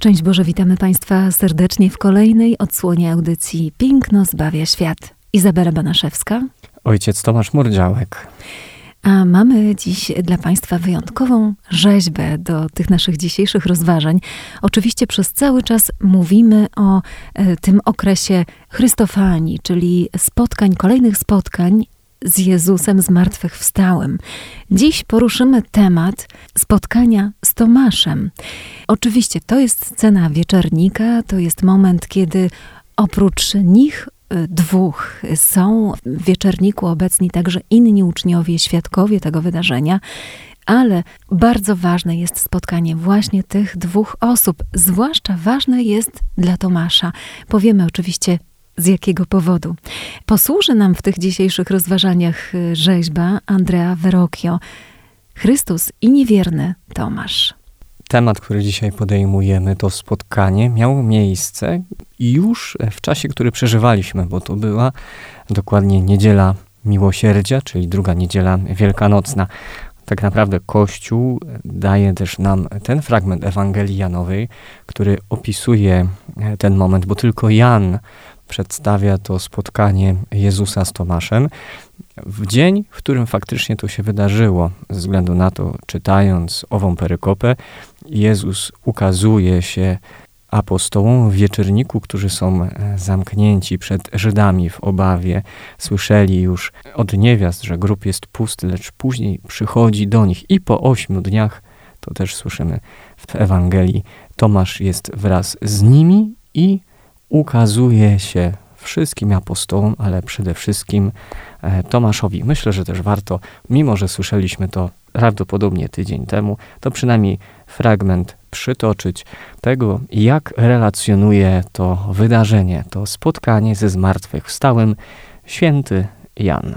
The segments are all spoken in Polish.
Szczęść Boże, witamy Państwa serdecznie w kolejnej odsłonie audycji Piękno zbawia świat. Izabela Banaszewska. Ojciec Tomasz Murdziałek. A mamy dziś dla Państwa wyjątkową rzeźbę do tych naszych dzisiejszych rozważań. Oczywiście przez cały czas mówimy o e, tym okresie Chrystofanii, czyli spotkań, kolejnych spotkań z Jezusem zmartwychwstałym. Dziś poruszymy temat spotkania z Tomaszem. Oczywiście to jest scena wieczernika, to jest moment, kiedy oprócz nich y, dwóch są w wieczerniku obecni także inni uczniowie, świadkowie tego wydarzenia. Ale bardzo ważne jest spotkanie właśnie tych dwóch osób. Zwłaszcza ważne jest dla Tomasza. Powiemy oczywiście z jakiego powodu. Posłuży nam w tych dzisiejszych rozważaniach y, rzeźba Andrea Verrocchio. Chrystus i niewierny Tomasz. Temat, który dzisiaj podejmujemy, to spotkanie, miało miejsce już w czasie, który przeżywaliśmy, bo to była dokładnie niedziela miłosierdzia, czyli druga niedziela wielkanocna. Tak naprawdę Kościół daje też nam ten fragment Ewangelii Janowej, który opisuje ten moment, bo tylko Jan przedstawia to spotkanie Jezusa z Tomaszem w dzień, w którym faktycznie to się wydarzyło. Ze względu na to, czytając ową perykopę, Jezus ukazuje się apostołom w wieczerniku, którzy są e, zamknięci przed Żydami w obawie. Słyszeli już od niewiast, że grób jest pusty, lecz później przychodzi do nich i po ośmiu dniach, to też słyszymy w Ewangelii, Tomasz jest wraz z nimi i ukazuje się wszystkim apostołom, ale przede wszystkim e, Tomaszowi. Myślę, że też warto, mimo że słyszeliśmy to prawdopodobnie tydzień temu, to przynajmniej fragment przytoczyć tego, jak relacjonuje to wydarzenie, to spotkanie ze zmartwychwstałym święty Jan.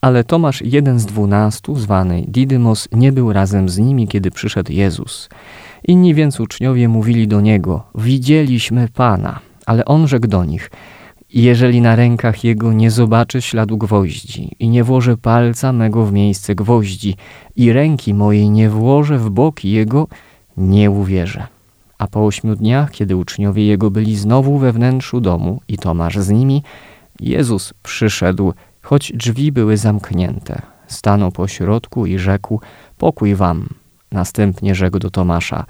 Ale Tomasz, jeden z dwunastu, zwany Didymos, nie był razem z nimi, kiedy przyszedł Jezus. Inni więc uczniowie mówili do niego: Widzieliśmy Pana. Ale on rzekł do nich, jeżeli na rękach jego nie zobaczę śladu gwoździ i nie włożę palca mego w miejsce gwoździ i ręki mojej nie włożę w boki jego, nie uwierzę. A po ośmiu dniach, kiedy uczniowie jego byli znowu we wnętrzu domu i Tomasz z nimi, Jezus przyszedł, choć drzwi były zamknięte. Stanął po środku i rzekł, pokój wam. Następnie rzekł do Tomasza,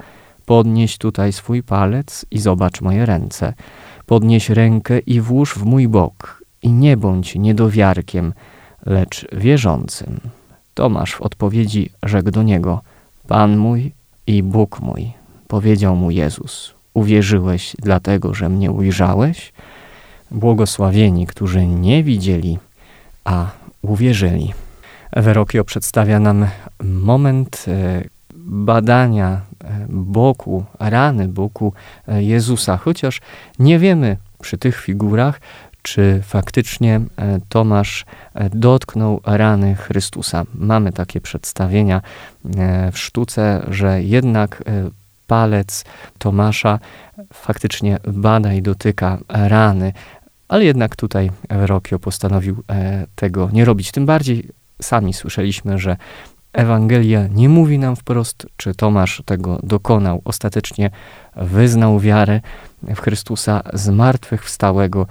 podnieś tutaj swój palec i zobacz moje ręce – Podnieś rękę i włóż w mój bok i nie bądź niedowiarkiem, lecz wierzącym. Tomasz w odpowiedzi rzekł do niego, Pan mój i Bóg mój. Powiedział mu Jezus, uwierzyłeś dlatego, że mnie ujrzałeś? Błogosławieni, którzy nie widzieli, a uwierzyli. Verokio przedstawia nam moment e, badania boku, rany boku e, Jezusa, chociaż nie wiemy przy tych figurach, czy faktycznie e, Tomasz e, dotknął rany Chrystusa. Mamy takie przedstawienia w sztuce, że jednak palec Tomasza faktycznie bada i dotyka rany, ale jednak tutaj Rokio postanowił tego nie robić. Tym bardziej sami słyszeliśmy, że Ewangelia nie mówi nam wprost, czy Tomasz tego dokonał. Ostatecznie wyznał wiarę w Chrystusa zmartwychwstałego,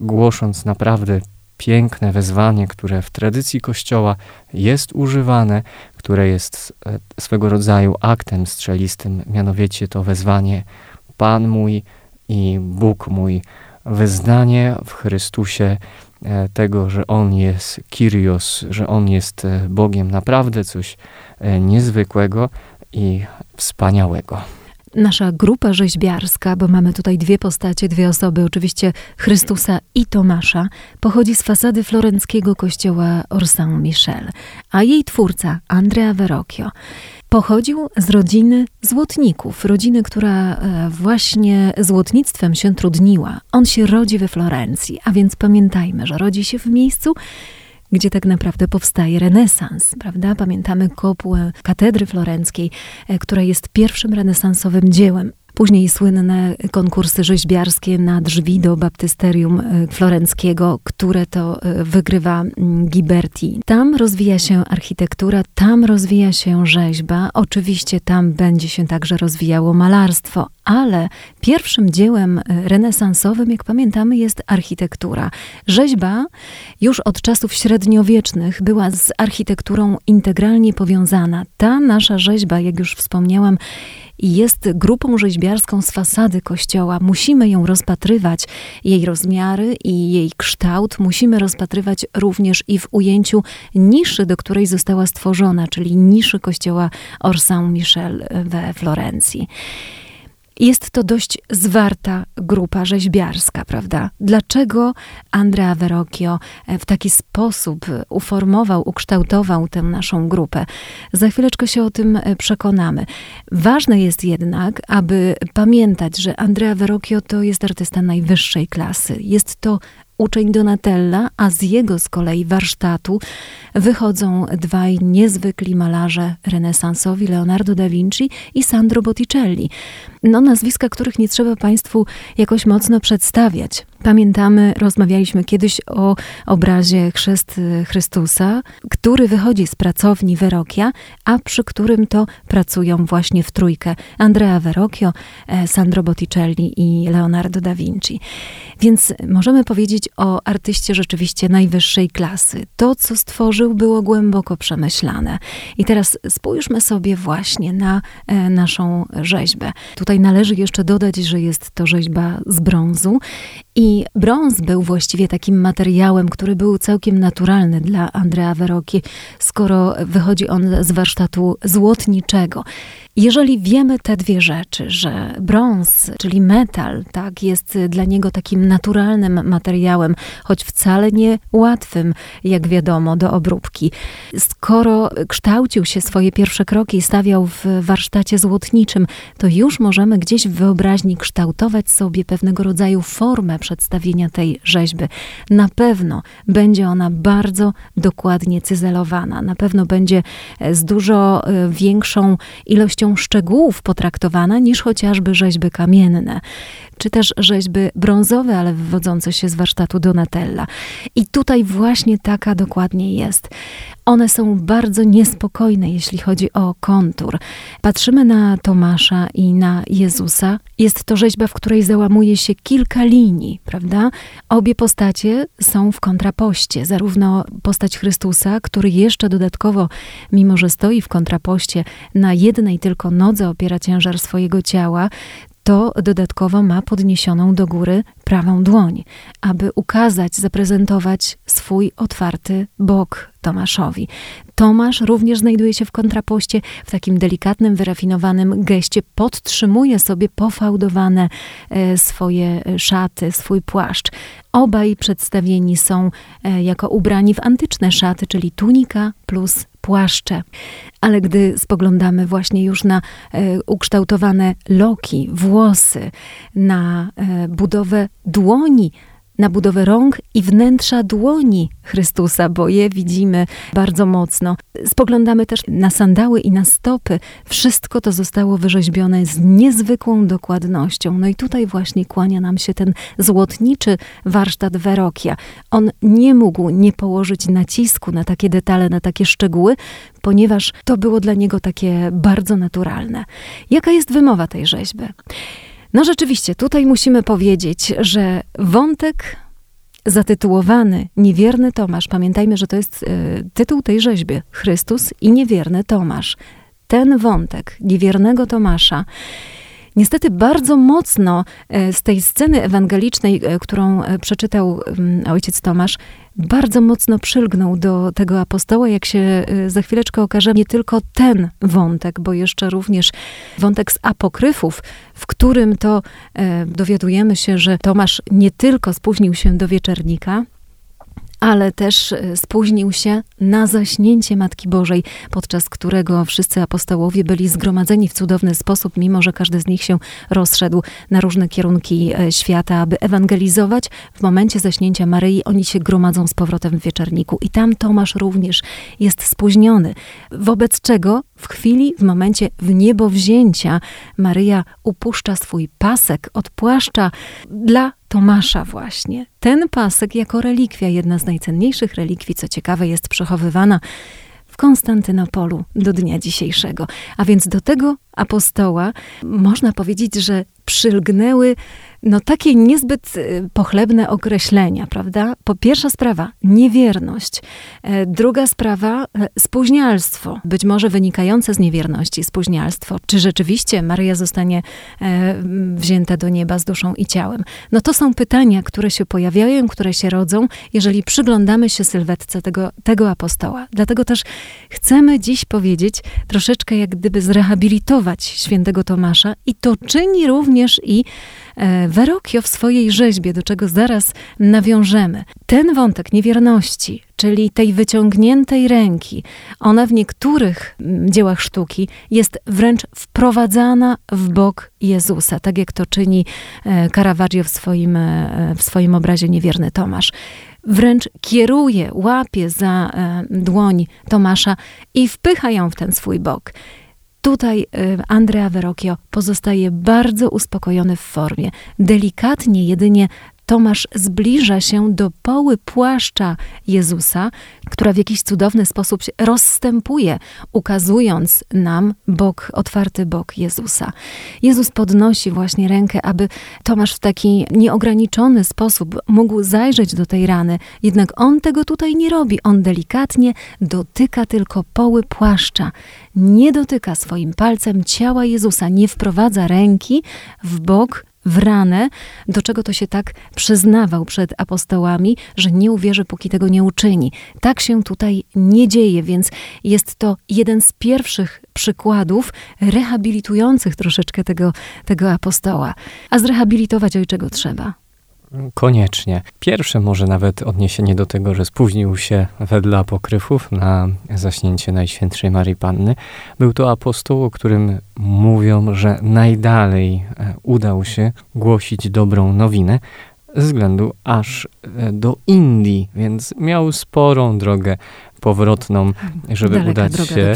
głosząc naprawdę piękne wezwanie, które w tradycji Kościoła jest używane, które jest e, swego rodzaju aktem strzelistym, mianowicie to wezwanie Pan mój i Bóg mój, wyznanie w Chrystusie tego, że On jest Kyrios, że On jest e, Bogiem, naprawdę coś e, niezwykłego i wspaniałego. Nasza grupa rzeźbiarska, bo mamy tutaj dwie postacie, dwie osoby, oczywiście Chrystusa i Tomasza, pochodzi z fasady florenckiego kościoła Orsan Michel, a jej twórca, Andrea Verrocchio, Pochodził z rodziny złotników, rodziny, która e, właśnie złotnictwem się trudniła. On się rodzi we Florencji, a więc pamiętajmy, że rodzi się w miejscu, gdzie tak naprawdę powstaje renesans, prawda? Pamiętamy kopułę katedry florenckiej, e, która jest pierwszym renesansowym dziełem Później słynne konkursy rzeźbiarskie na drzwi do baptysterium e, florenckiego, które to e, wygrywa Ghiberti. Tam rozwija się architektura, tam rozwija się rzeźba. Oczywiście tam będzie się także rozwijało malarstwo, ale pierwszym dziełem e, renesansowym, jak pamiętamy, jest architektura. Rzeźba już od czasów średniowiecznych była z architekturą integralnie powiązana. Ta nasza rzeźba, jak już wspomniałam, jest grupą rzeźbiarską z fasady kościoła. Musimy ją rozpatrywać, jej rozmiary i jej kształt musimy rozpatrywać również i w ujęciu niszy, do której została stworzona, czyli niszy kościoła Orsan Michel we Florencji. Jest to dość zwarta grupa rzeźbiarska, prawda? Dlaczego Andrea Verrocchio e, w taki sposób uformował, ukształtował tę naszą grupę? Za chwileczkę się o tym e, przekonamy. Ważne jest jednak, aby pamiętać, że Andrea Verrocchio to jest artysta najwyższej klasy. Jest to uczeń Donatella, a z jego z kolei warsztatu wychodzą dwaj niezwykli malarze renesansowi, Leonardo da Vinci i Sandro Botticelli. No, nazwiska, których nie trzeba Państwu jakoś mocno przedstawiać. Pamiętamy, rozmawialiśmy kiedyś o obrazie Chrzest Chrystusa, który wychodzi z pracowni Verrocchia, a przy którym to pracują właśnie w trójkę Andrea Verrocchio, e, Sandro Botticelli i Leonardo da Vinci. Więc możemy powiedzieć o artyście rzeczywiście najwyższej klasy. To, co stworzył, było głęboko przemyślane. I teraz spójrzmy sobie właśnie na e, naszą rzeźbę. Tutaj należy jeszcze dodać, że jest to rzeźba z brązu i brąz był właściwie takim materiałem, który był całkiem naturalny dla Andrea Verrocchi, skoro wychodzi on z warsztatu złotniczego. Jeżeli wiemy te dwie rzeczy, że brąz, czyli metal, tak, jest dla niego takim naturalnym materiałem, choć wcale nie łatwym, jak wiadomo, do obróbki. Skoro kształcił się swoje pierwsze kroki i stawiał w warsztacie złotniczym, to już możemy gdzieś w wyobraźni kształtować sobie pewnego rodzaju formę przedstawienia tej rzeźby. Na pewno będzie ona bardzo dokładnie cyzelowana, na pewno będzie z dużo e, większą ilością szczegółów potraktowana niż chociażby rzeźby kamienne, czy też rzeźby brązowe, ale wywodzące się z warsztatu Donatella. I tutaj właśnie taka dokładnie jest. One są bardzo niespokojne, jeśli chodzi o kontur. Patrzymy na Tomasza i na Jezusa. Jest to rzeźba, w której załamuje się kilka linii, prawda? Obie postacie są w kontrapoście. Zarówno postać Chrystusa, który jeszcze dodatkowo, mimo że stoi w kontrapoście, na jednej tylko nodze opiera ciężar swojego ciała, to dodatkowo ma podniesioną do góry prawą dłoń, aby ukazać, zaprezentować swój otwarty bok Tomaszowi. Tomasz również znajduje się w kontrapoście, w takim delikatnym, wyrafinowanym geście, podtrzymuje sobie pofałdowane e, swoje szaty, swój płaszcz. Obaj przedstawieni są e, jako ubrani w antyczne szaty, czyli tunika plus płaszcze. Ale gdy spoglądamy właśnie już na e, ukształtowane loki, włosy, na budowę dłoni, na budowę rąk i wnętrza dłoni Chrystusa, bo je widzimy bardzo mocno. Spoglądamy też na sandały i na stopy. Wszystko to zostało wyrzeźbione z niezwykłą dokładnością. No i tutaj właśnie kłania nam się ten złotniczy warsztat Verrocchia. On nie mógł nie położyć nacisku na takie detale, na takie szczegóły, ponieważ to było dla niego takie bardzo naturalne. Jaka jest wymowa tej rzeźby? No rzeczywiście, tutaj musimy powiedzieć, że wątek zatytułowany Niewierny Tomasz, pamiętajmy, że to jest y, tytuł tej rzeźby, Chrystus i Niewierny Tomasz. Ten wątek niewiernego Tomasza niestety bardzo mocno e, z tej sceny ewangelicznej, e, którą przeczytał mm, ojciec Tomasz, bardzo mocno przylgnął do tego apostoła, jak się za chwileczkę okaże, nie tylko ten wątek, bo jeszcze również wątek z apokryfów, w którym to e, dowiadujemy się, że Tomasz nie tylko spóźnił się do wieczernika, ale też e, spóźnił się na zaśnięcie Matki Bożej, podczas którego wszyscy apostołowie byli zgromadzeni w cudowny sposób, mimo że każdy z nich się rozszedł na różne kierunki e, świata, aby ewangelizować. W momencie zaśnięcia Maryi oni się gromadzą z powrotem w wieczorniku i tam Tomasz również jest spóźniony. Wobec czego w chwili, w momencie w niebo wzięcia Maryja upuszcza swój pasek od płaszcza dla Tomasza właśnie. Ten pasek jako relikwia, jedna z najcenniejszych relikwii, co ciekawe jest przechowywana w Konstantynopolu do dnia dzisiejszego. A więc do tego apostoła można powiedzieć, że przylgnęły no takie niezbyt y, pochlebne określenia, prawda? Po pierwsza sprawa, niewierność. E, druga sprawa, e, spóźnialstwo. Być może wynikające z niewierności, spóźnialstwo. Czy rzeczywiście Maryja zostanie e, wzięta do nieba z duszą i ciałem? No to są pytania, które się pojawiają, które się rodzą, jeżeli przyglądamy się sylwetce tego, tego apostoła. Dlatego też chcemy dziś powiedzieć, troszeczkę jak gdyby zrehabilitować świętego Tomasza i to czyni również i Verrocchio w swojej rzeźbie, do czego zaraz nawiążemy. Ten wątek niewierności, czyli tej wyciągniętej ręki, ona w niektórych mm, dziełach sztuki jest wręcz wprowadzana w bok Jezusa, tak jak to czyni e, Caravaggio w swoim, e, w swoim obrazie Niewierny Tomasz wręcz kieruje, łapie za e, dłoń Tomasza i wpycha ją w ten swój bok. Tutaj y, Andrea Verrocchio pozostaje bardzo uspokojony w formie. Delikatnie jedynie Tomasz zbliża się do poły płaszcza Jezusa, która w jakiś cudowny sposób się rozstępuje, ukazując nam bok, otwarty bok Jezusa. Jezus podnosi właśnie rękę, aby Tomasz w taki nieograniczony sposób mógł zajrzeć do tej rany, jednak on tego tutaj nie robi. On delikatnie dotyka tylko poły płaszcza. Nie dotyka swoim palcem ciała Jezusa, nie wprowadza ręki w bok w ranę, do czego to się tak przyznawał przed apostołami, że nie uwierzy, póki tego nie uczyni. Tak się tutaj nie dzieje, więc jest to jeden z pierwszych przykładów rehabilitujących troszeczkę tego, tego apostoła. A zrehabilitować ojczego trzeba. Koniecznie. Pierwsze może nawet odniesienie do tego, że spóźnił się wedle apokryfów na zaśnięcie Najświętszej Marii Panny. Był to apostoł, o którym mówią, że najdalej e, udał się głosić dobrą nowinę, ze względu aż e, do Indii, więc miał sporą drogę powrotną, żeby Daleka udać się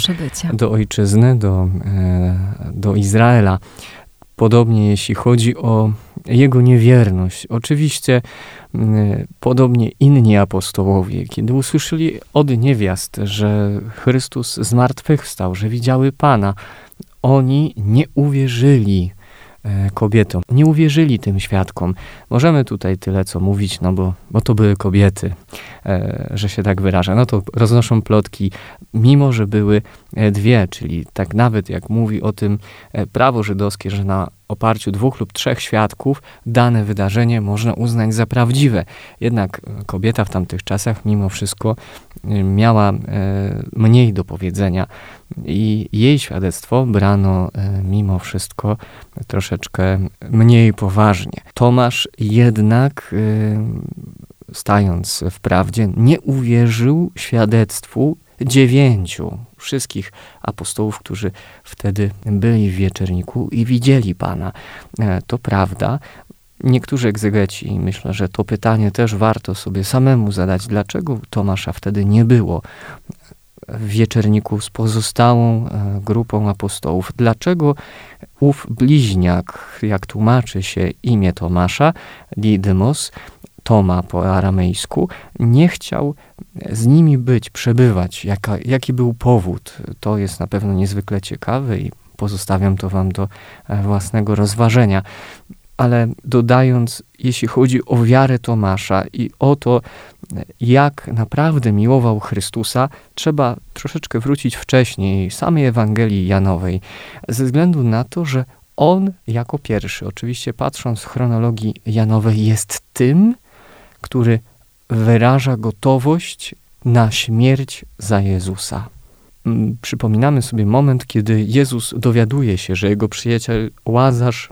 do, do, ojczyzny, do, e, do Izraela. Podobnie jeśli chodzi o jego niewierność. Oczywiście mm, podobnie inni apostołowie, kiedy usłyszeli od niewiast, że Chrystus zmartwychwstał, że widziały Pana, oni nie uwierzyli E, kobietom. Nie uwierzyli tym świadkom. Możemy tutaj tyle co mówić, no bo, bo to były kobiety, e, że się tak wyraża. No to roznoszą plotki, mimo że były e, dwie, czyli tak nawet jak mówi o tym prawo żydowskie, że na oparciu dwóch lub trzech świadków dane wydarzenie można uznać za prawdziwe. Jednak kobieta w tamtych czasach mimo wszystko miała mniej do powiedzenia i jej świadectwo brano mimo wszystko troszeczkę mniej poważnie. Tomasz jednak, y, stając w prawdzie, nie uwierzył świadectwu dziewięciu wszystkich apostołów, którzy wtedy byli w wieczerniku i widzieli Pana. E, to prawda. Niektórzy egzegeci, myślę, że to pytanie też warto sobie samemu zadać, dlaczego Tomasza wtedy nie było w wieczerniku z pozostałą e, grupą apostołów. Dlaczego ów bliźniak, jak tłumaczy się imię Tomasza, Didymos, Toma po aramejsku, nie chciał z nimi być, przebywać. Jaka, jaki był powód? To jest na pewno niezwykle ciekawe i pozostawiam to wam do e, własnego rozważenia ale dodając, jeśli chodzi o wiarę Tomasza i o to, jak naprawdę miłował Chrystusa, trzeba troszeczkę wrócić wcześniej, samej Ewangelii Janowej, ze względu na to, że on jako pierwszy, oczywiście patrząc w chronologii Janowej, jest tym, który wyraża gotowość na śmierć za Jezusa. Mm, przypominamy sobie moment, kiedy Jezus dowiaduje się, że jego przyjaciel Łazarz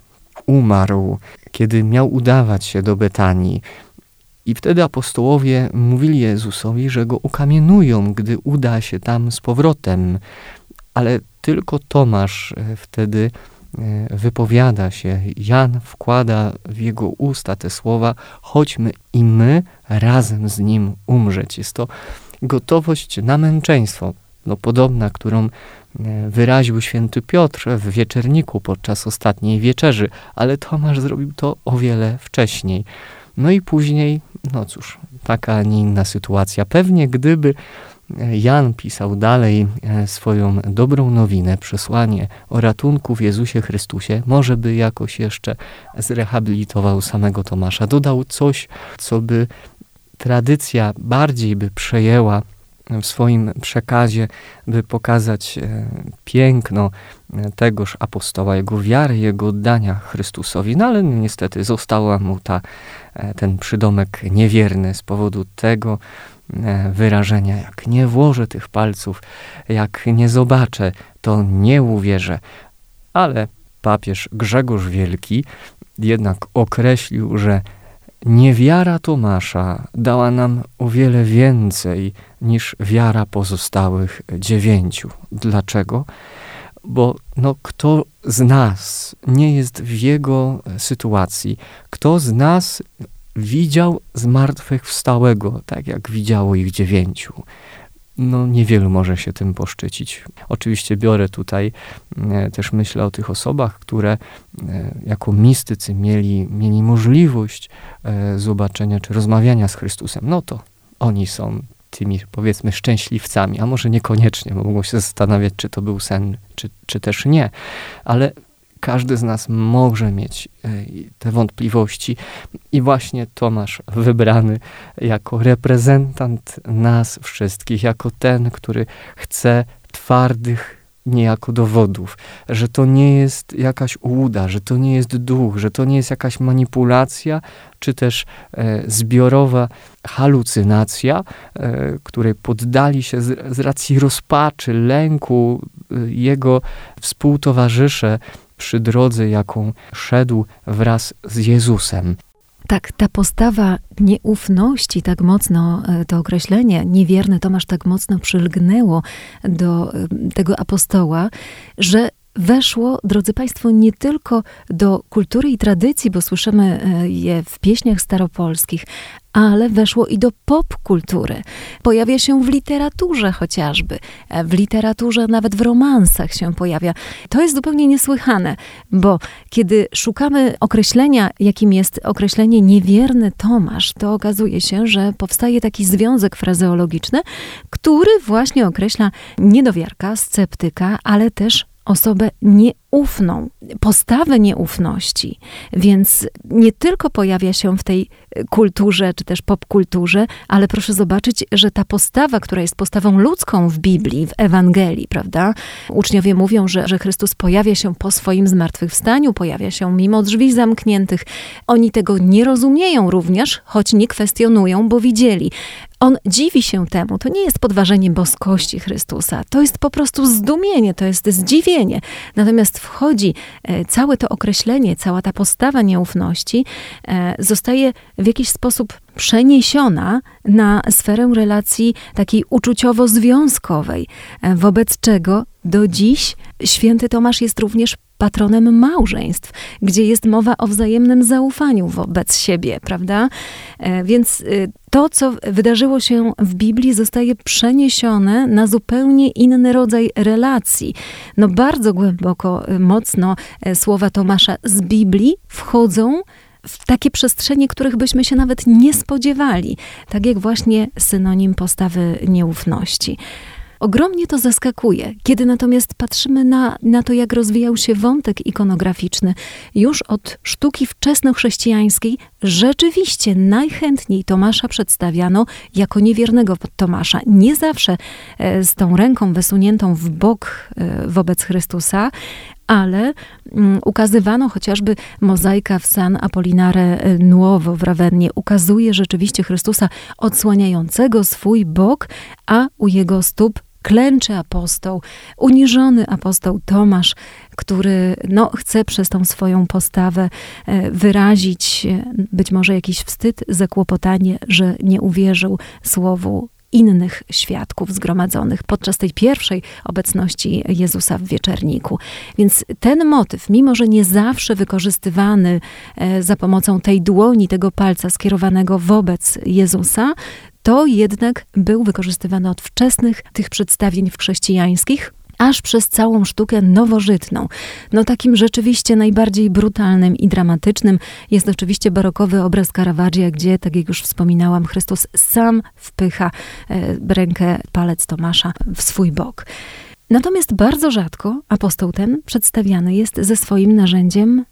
umarł, kiedy miał udawać się do Betanii. I wtedy apostołowie mówili Jezusowi, że go ukamienują, gdy uda się tam z powrotem. Ale tylko Tomasz e, wtedy wypowiada się. Jan wkłada w jego usta te słowa: chodźmy i my razem z nim umrzeć. Jest to gotowość na męczeństwo, no, podobna, którą e, wyraził święty Piotr w wieczerniku podczas ostatniej wieczerzy, ale Tomasz zrobił to o wiele wcześniej. No i później, no cóż, taka, a nie inna sytuacja. Pewnie gdyby e, Jan pisał dalej e, swoją dobrą nowinę, przesłanie o ratunku w Jezusie Chrystusie, może by jakoś jeszcze zrehabilitował samego Tomasza, dodał coś, co by tradycja bardziej by przejęła w swoim przekazie, by pokazać e, piękno e, tegoż apostoła, jego wiary, jego oddania Chrystusowi. No ale niestety została mu ta, ten przydomek niewierny z powodu tego wyrażenia, jak nie włożę tych palców, jak nie zobaczę, to nie uwierzę. Ale papież Grzegorz Wielki jednak określił, że Niewiara Tomasza dała nam o wiele więcej niż wiara pozostałych dziewięciu. Dlaczego? Bo no, kto z nas nie jest w jego sytuacji, kto z nas widział zmartwychwstałego, tak jak widziało ich dziewięciu no niewielu może się tym poszczycić. Oczywiście biorę tutaj e, też myślę o tych osobach, które e, jako mistycy mieli, mieli możliwość e, zobaczenia czy rozmawiania z Chrystusem. No to oni są tymi powiedzmy szczęśliwcami, a może niekoniecznie, bo mogą się zastanawiać, czy to był sen, czy, czy też nie. Ale każdy z nas może mieć e, te wątpliwości. I właśnie Tomasz wybrany jako reprezentant nas wszystkich, jako ten, który chce twardych niejako dowodów, że to nie jest jakaś ułuda, że to nie jest duch, że to nie jest jakaś manipulacja, czy też e, zbiorowa halucynacja, e, której poddali się z, racji rozpaczy, lęku jego współtowarzysze, przy drodze, jaką szedł wraz z Jezusem. Tak, ta postawa nieufności tak mocno, e, to określenie niewierny Tomasz tak mocno przylgnęło do e, tego apostoła, że weszło, drodzy Państwo, nie tylko do kultury i tradycji, bo słyszymy e, je w pieśniach staropolskich, ale weszło i do popkultury. Pojawia się w literaturze chociażby, w literaturze, nawet w romansach się pojawia. To jest zupełnie niesłychane, bo kiedy szukamy określenia, jakim jest określenie niewierny Tomasz, to okazuje się, że powstaje taki związek frazeologiczny, który właśnie określa niedowiarka, sceptyka, ale też osobę nieufną, postawę nieufności. Więc nie tylko pojawia się w tej kulturze, czy też popkulturze, ale proszę zobaczyć, że ta postawa, która jest postawą ludzką w Biblii, w Ewangelii, prawda? Uczniowie mówią, że, że Chrystus pojawia się po swoim zmartwychwstaniu, pojawia się mimo drzwi zamkniętych. Oni tego nie rozumieją również, choć nie kwestionują, bo widzieli. On dziwi się temu. To nie jest podważenie boskości Chrystusa. To jest po prostu zdumienie, to jest zdziwienie. Natomiast wchodzi e, całe to określenie, cała ta postawa nieufności, e, zostaje w jakiś sposób przeniesiona na sferę relacji takiej uczuciowo-związkowej, e, wobec czego do dziś święty Tomasz jest również patronem małżeństw, gdzie jest mowa o wzajemnym zaufaniu wobec siebie, prawda? E, więc y, to, co wydarzyło się w Biblii, zostaje przeniesione na zupełnie inny rodzaj relacji. No bardzo głęboko, y, mocno e, słowa Tomasza z Biblii wchodzą w takie przestrzenie, których byśmy się nawet nie spodziewali, tak jak właśnie synonim postawy nieufności. Ogromnie to zaskakuje, kiedy natomiast patrzymy na, na to, jak rozwijał się wątek ikonograficzny. Już od sztuki wczesnochrześcijańskiej rzeczywiście najchętniej Tomasza przedstawiano jako niewiernego Tomasza. Nie zawsze e, z tą ręką wysuniętą w bok e, wobec Chrystusa, ale um, ukazywano chociażby mozaika w San Apollinare Nuovo w Ravennie. Ukazuje rzeczywiście Chrystusa odsłaniającego swój bok, a u jego stóp klęczy apostoł, uniżony apostoł Tomasz, który no, chce przez tą swoją postawę e, wyrazić e, być może jakiś wstyd, zakłopotanie, że nie uwierzył słowu innych świadków zgromadzonych podczas tej pierwszej obecności Jezusa w wieczerniku. Więc ten motyw, mimo że nie zawsze wykorzystywany e, za pomocą tej dłoni, tego palca skierowanego wobec Jezusa, to jednak był wykorzystywany od wczesnych tych przedstawień w chrześcijańskich, aż przez całą sztukę nowożytną. No takim rzeczywiście najbardziej brutalnym i dramatycznym jest oczywiście barokowy obraz Caravaggia, gdzie, tak jak już wspominałam, Chrystus sam wpycha e, rękę, palec Tomasza w swój bok. Natomiast bardzo rzadko apostoł ten przedstawiany jest ze swoim narzędziem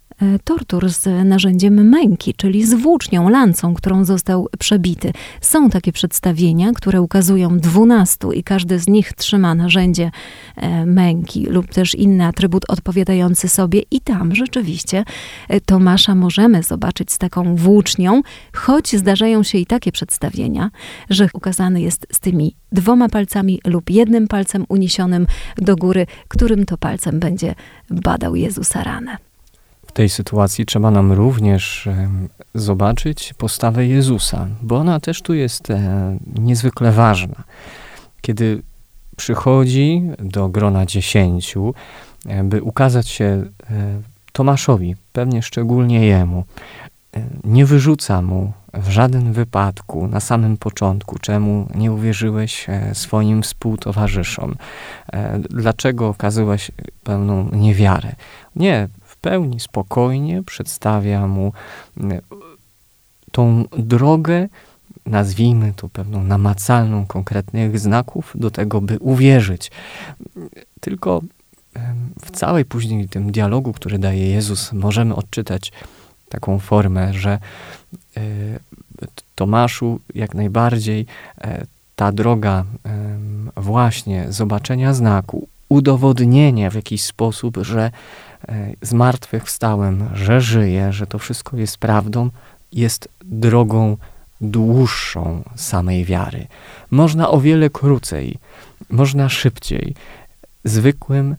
tortur z narzędziem męki, czyli z włócznią, lancą, którą został przebity. Są takie przedstawienia, które ukazują dwunastu i każdy z nich trzyma narzędzie e, męki lub też inny atrybut odpowiadający sobie i tam rzeczywiście e, Tomasza możemy zobaczyć z taką włócznią, choć zdarzają się i takie przedstawienia, że ukazany jest z tymi dwoma palcami lub jednym palcem uniesionym do góry, którym to palcem będzie badał Jezusa ranę tej sytuacji trzeba nam również zobaczyć postawę Jezusa, bo ona też tu jest e, niezwykle ważna. Kiedy przychodzi do grona dziesięciu, e, by ukazać się e, Tomaszowi, pewnie szczególnie jemu, nie wyrzuca mu w żaden wypadku na samym początku, czemu nie uwierzyłeś swoim współtowarzyszom, dlaczego okazałeś pełną niewiarę. Nie, pełni spokojnie przedstawia mu e, tą drogę, nazwijmy to pewną namacalną, konkretnych znaków do tego, by uwierzyć. Tylko w całej później tym dialogu, który daje Jezus, możemy odczytać taką formę, że e, Tomaszu jak najbardziej e, ta droga właśnie zobaczenia znaku, udowodnienie w jakiś sposób, że zmartwychwstałem, że żyję, że to wszystko jest prawdą, jest drogą dłuższą samej wiary. Można o wiele krócej, można szybciej, zwykłym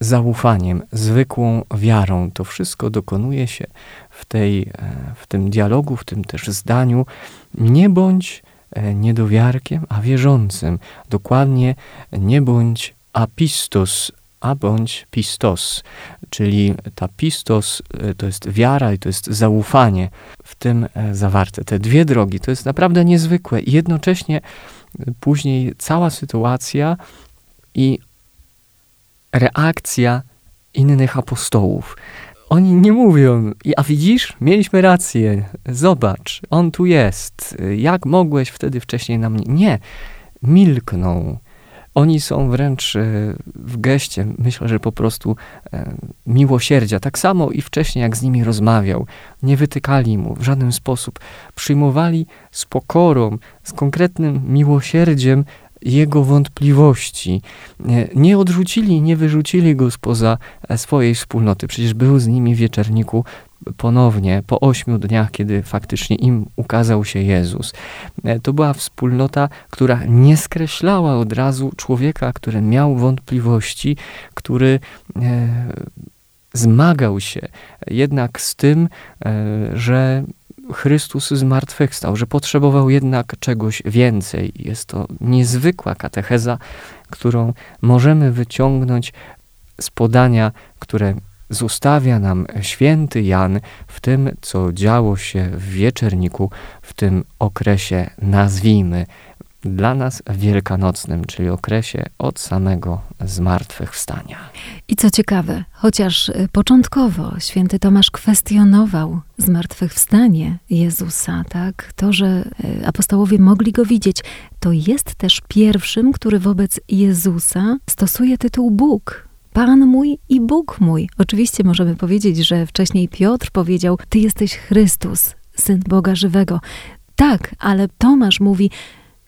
zaufaniem, zwykłą wiarą. To wszystko dokonuje się w, tej, e, w tym dialogu, w tym też zdaniu. Nie bądź e, niedowiarkiem, a wierzącym. Dokładnie nie bądź apistos, a bądź pistos, czyli ta pistos e, to jest wiara i to jest zaufanie w tym e, zawarte. Te dwie drogi to jest naprawdę niezwykłe i jednocześnie e, później cała sytuacja i reakcja innych apostołów. Oni nie mówią, a widzisz, mieliśmy rację, zobacz, on tu jest, jak mogłeś wtedy wcześniej na mnie. Nie, milkną oni są wręcz e, w geście, myślę, że po prostu e, miłosierdzia. Tak samo i wcześniej, jak z nimi rozmawiał, nie wytykali mu w żaden sposób. Przyjmowali z pokorą, z konkretnym miłosierdziem jego wątpliwości. Nie odrzucili, nie wyrzucili go spoza e, swojej wspólnoty. Przecież był z nimi w wieczerniku ponownie, po ośmiu dniach, kiedy faktycznie im ukazał się Jezus. E, to była wspólnota, która nie skreślała od razu człowieka, który miał wątpliwości, który e, zmagał się jednak z tym, że Chrystus zmartwychwstał, że potrzebował jednak czegoś więcej. Jest to niezwykła katecheza, którą możemy wyciągnąć z podania, które zostawia nam święty Jan w tym, co działo się w wieczerniku, w tym okresie, nazwijmy, dla nas wielkanocnym, czyli okresie od samego zmartwychwstania. I co ciekawe, chociaż y, początkowo święty Tomasz kwestionował zmartwychwstanie Jezusa, tak, to, że y, apostołowie mogli go widzieć, to jest też pierwszym, który wobec Jezusa stosuje tytuł Bóg. Pan mój i Bóg mój. Oczywiście możemy powiedzieć, że wcześniej Piotr powiedział: Ty jesteś Chrystus, syn Boga żywego. Tak, ale Tomasz mówi: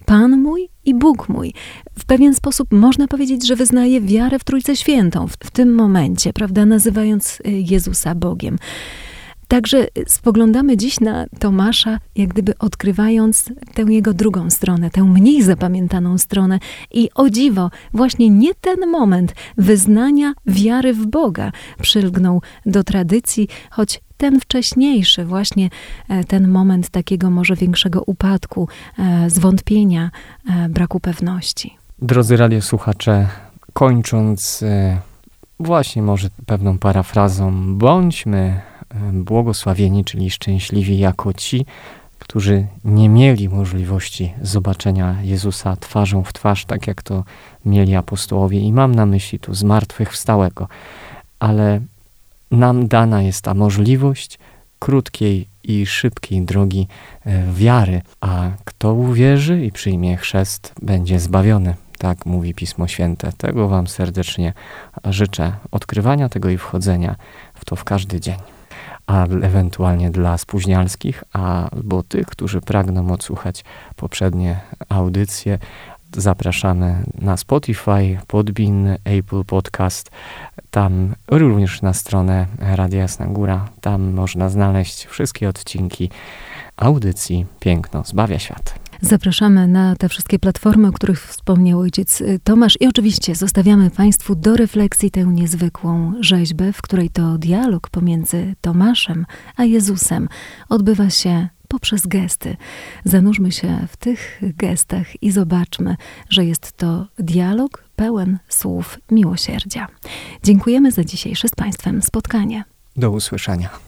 Pan mój i Bóg mój. W pewien sposób można powiedzieć, że wyznaje wiarę w Trójcę Świętą w, w tym momencie, prawda, nazywając y, Jezusa Bogiem. Także spoglądamy dziś na Tomasza, jak gdyby odkrywając tę jego drugą stronę, tę mniej zapamiętaną stronę. I o dziwo, właśnie nie ten moment wyznania wiary w Boga przylgnął do tradycji, choć ten wcześniejszy, właśnie e, ten moment takiego może większego upadku, e, zwątpienia, e, braku pewności. Drodzy radiosłuchacze, kończąc właśnie może pewną parafrazą, bądźmy błogosławieni, czyli szczęśliwi jako ci, którzy nie mieli możliwości zobaczenia Jezusa twarzą w twarz, tak jak to mieli apostołowie. I mam na myśli tu zmartwychwstałego. Ale nam dana jest ta możliwość krótkiej i szybkiej drogi e, wiary, a kto uwierzy i przyjmie chrzest, będzie zbawiony. Tak mówi Pismo Święte. Tego Wam serdecznie życzę odkrywania tego i wchodzenia w to w każdy dzień. A ewentualnie dla spóźnialskich, albo tych, którzy pragną odsłuchać poprzednie audycje, zapraszamy na Spotify, Podbin, Apple Podcast, tam również na stronę Radia Jasna Góra. Tam można znaleźć wszystkie odcinki audycji Piękno zbawia świat. Zapraszamy na te wszystkie platformy, o których wspomniał ojciec y, Tomasz i oczywiście zostawiamy Państwu do refleksji tę niezwykłą rzeźbę, w której to dialog pomiędzy Tomaszem a Jezusem odbywa się poprzez gesty. Zanurzmy się w tych gestach i zobaczmy, że jest to dialog pełen słów miłosierdzia. Dziękujemy za dzisiejsze z Państwem spotkanie. Do usłyszenia.